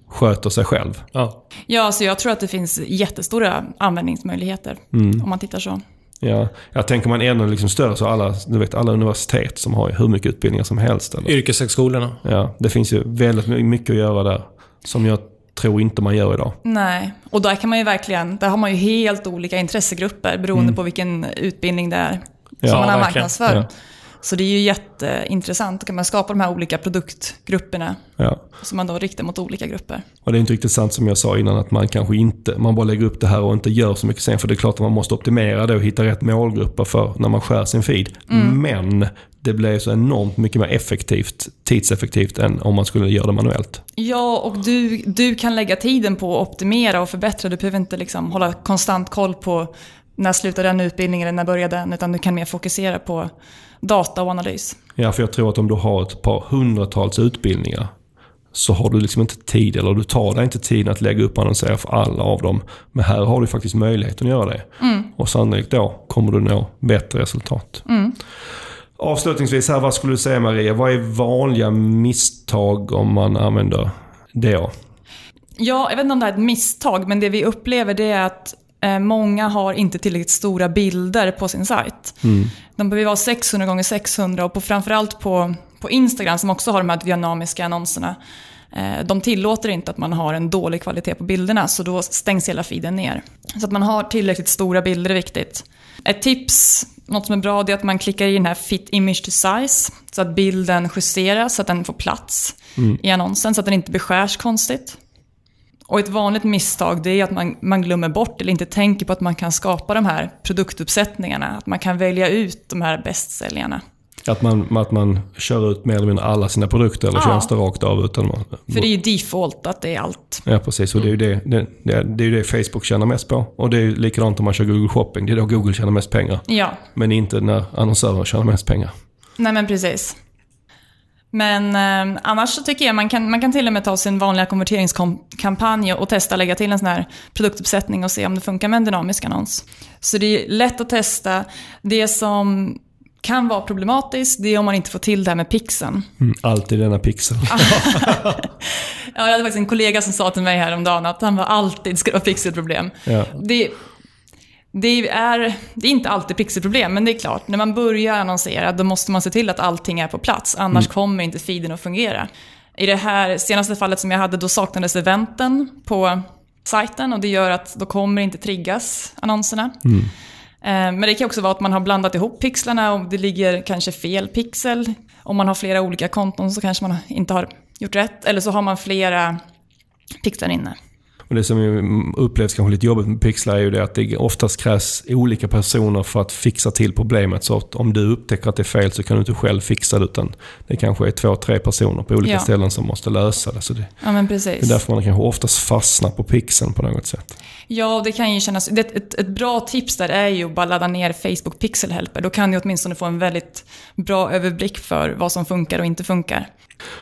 [SPEAKER 1] sköter sig själv.
[SPEAKER 3] Ja.
[SPEAKER 2] Ja, så jag tror att det finns jättestora användningsmöjligheter
[SPEAKER 1] Mm.
[SPEAKER 2] om man tittar så.
[SPEAKER 1] Ja, jag tänker man ännu liksom större så alla, du vet, alla universitet som har hur mycket utbildningar som helst. Eller?
[SPEAKER 3] Yrkeshögskolorna.
[SPEAKER 1] Ja, det finns ju väldigt mycket att göra där. Som jag tror inte man gör idag.
[SPEAKER 2] Nej, och där kan man ju verkligen, där har man ju helt olika intressegrupper beroende på vilken utbildning det är
[SPEAKER 1] Mm. Ja,
[SPEAKER 2] som man har
[SPEAKER 3] verkligen.
[SPEAKER 2] marknadsför.
[SPEAKER 1] Ja.
[SPEAKER 2] Så det är ju jätteintressant, då kan man skapa de här olika produktgrupperna
[SPEAKER 1] Ja.
[SPEAKER 2] som man då riktar mot olika grupper.
[SPEAKER 1] Och det är inte riktigt sant som jag sa innan att man kanske inte, man bara lägger upp det här och inte gör så mycket sen. För det är klart att man måste optimera det och hitta rätt målgrupper för när man skär sin feed. Men det blir så enormt mycket mer effektivt, tidseffektivt än om man skulle göra det manuellt.
[SPEAKER 2] Ja, och du, du kan lägga tiden på att optimera och förbättra. Du behöver inte liksom hålla konstant koll på när slutar den utbildningen eller när börjar den, utan du kan mer fokusera på data och analys.
[SPEAKER 1] Ja, för jag tror att om du har ett par hundratals utbildningar så har du liksom inte tid, eller du tar dig inte tiden att lägga upp annonsera för alla av dem. Men här har du faktiskt möjligheten att göra det. Och sannolikt då kommer du nå bättre resultat. Avslutningsvis här, vad skulle du säga Maria? Vad är vanliga misstag om man använder det?
[SPEAKER 2] Ja, jag vet inte om det här är ett misstag, men det vi upplever det är att många har inte tillräckligt stora bilder på sin sajt. De behöver vara 600 x 600 och på, framförallt på, på Instagram som också har de här dynamiska annonserna. Eh, de tillåter inte att man har en dålig kvalitet på bilderna, så då stängs hela feeden ner. Så att man har tillräckligt stora bilder är viktigt. Ett tips, något som är bra, det är att man klickar i den här Fit Image to Size, så att bilden justeras så att den får plats i annonsen, så att den inte beskärs konstigt. Och ett vanligt misstag det är att man, man glömmer bort eller inte tänker på att man kan skapa de här produktuppsättningarna. Att man kan välja ut de här bästsäljarna.
[SPEAKER 1] Att man, att man kör ut mer eller mindre alla sina produkter eller
[SPEAKER 2] Ja.
[SPEAKER 1] tjänster rakt av. Utan man,
[SPEAKER 2] För det är ju default att det är allt.
[SPEAKER 1] Ja, precis. Och det är, ju det, det, det, det är det Facebook tjänar mest på. Och det är likadant om man kör Google Shopping. Det är då Google tjänar mest pengar.
[SPEAKER 2] Ja,
[SPEAKER 1] Men inte när annonsörer tjänar mest pengar.
[SPEAKER 2] nej men precis. Men eh, annars så tycker jag man kan, man kan till och med ta sin vanliga konverteringskampanj och testa lägga till en sån här produktuppsättning och se om det funkar med en dynamisk annons. Så det är lätt att testa. Det som kan vara problematiskt, det är om man inte får till det här med pixeln.
[SPEAKER 1] Mm, alltid denna pixel.
[SPEAKER 2] Ja, jag hade faktiskt en kollega som sa till mig häromdagen att han var alltid ska det vara pixelproblem.
[SPEAKER 1] Ja.
[SPEAKER 2] Det, det, är, det är inte alltid pixelproblem, men det är klart, när man börjar annonsera då måste man se till att allting är på plats, annars kommer inte feeden att fungera. I det här senaste fallet som jag hade, då saknades eventen på sajten och det gör att då kommer inte triggas annonserna. Eh, Men det kan också vara att man har blandat ihop pixlarna och det ligger kanske fel pixel. Om man har flera olika konton så kanske man inte har gjort rätt. Eller så har man flera pixlar inne.
[SPEAKER 1] Och det som upplevs kanske lite jobbigt med pixlar är ju det att det oftast krävs olika personer för att fixa till problemet. Så om du upptäcker att det är fel så kan du inte själv fixa det utan det kanske är två, tre personer på olika
[SPEAKER 2] Ja.
[SPEAKER 1] ställen som måste lösa det. Så det,
[SPEAKER 2] Ja, men
[SPEAKER 1] det är
[SPEAKER 2] precis.
[SPEAKER 1] därför man kanske oftast fastnar på pixeln på något sätt.
[SPEAKER 2] Ja, det kan ju kännas... Det, ett, ett bra tips där är ju att bara ladda ner Facebook Pixel Helper. Då kan du åtminstone få en väldigt bra överblick för vad som funkar och inte funkar.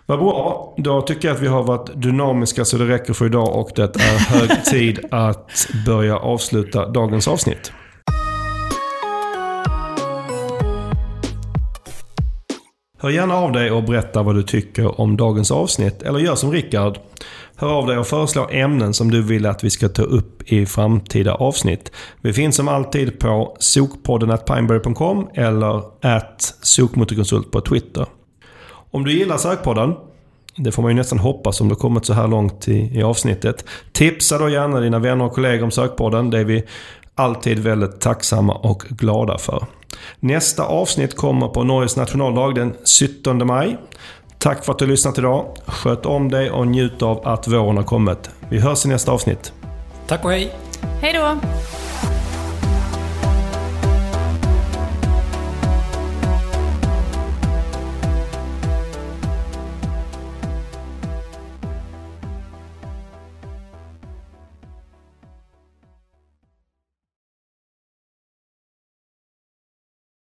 [SPEAKER 1] Vad bra. Då tycker jag att vi har varit dynamiska så det räcker för idag och det är hög tid att börja avsluta dagens avsnitt. Hör gärna av dig och berätta vad du tycker om dagens avsnitt. Eller gör som Rickard. Hör av dig och föreslå ämnen som du vill att vi ska ta upp i framtida avsnitt. Vi finns som alltid på sokpodden pineberry.com eller at sokmotorkonsult på Twitter. Om du gillar Sökpodden, det får man ju nästan hoppas om du kommit så här långt i, i avsnittet. Tipsa då gärna dina vänner och kollegor om Sökpodden. Det är vi alltid väldigt tacksamma och glada för. Nästa avsnitt kommer på Norges nationaldag den 17 maj. Tack för att du har lyssnat idag. Sköt om dig och njut av att våren har kommit. Vi hörs i nästa avsnitt.
[SPEAKER 3] Tack och hej!
[SPEAKER 2] Hej då!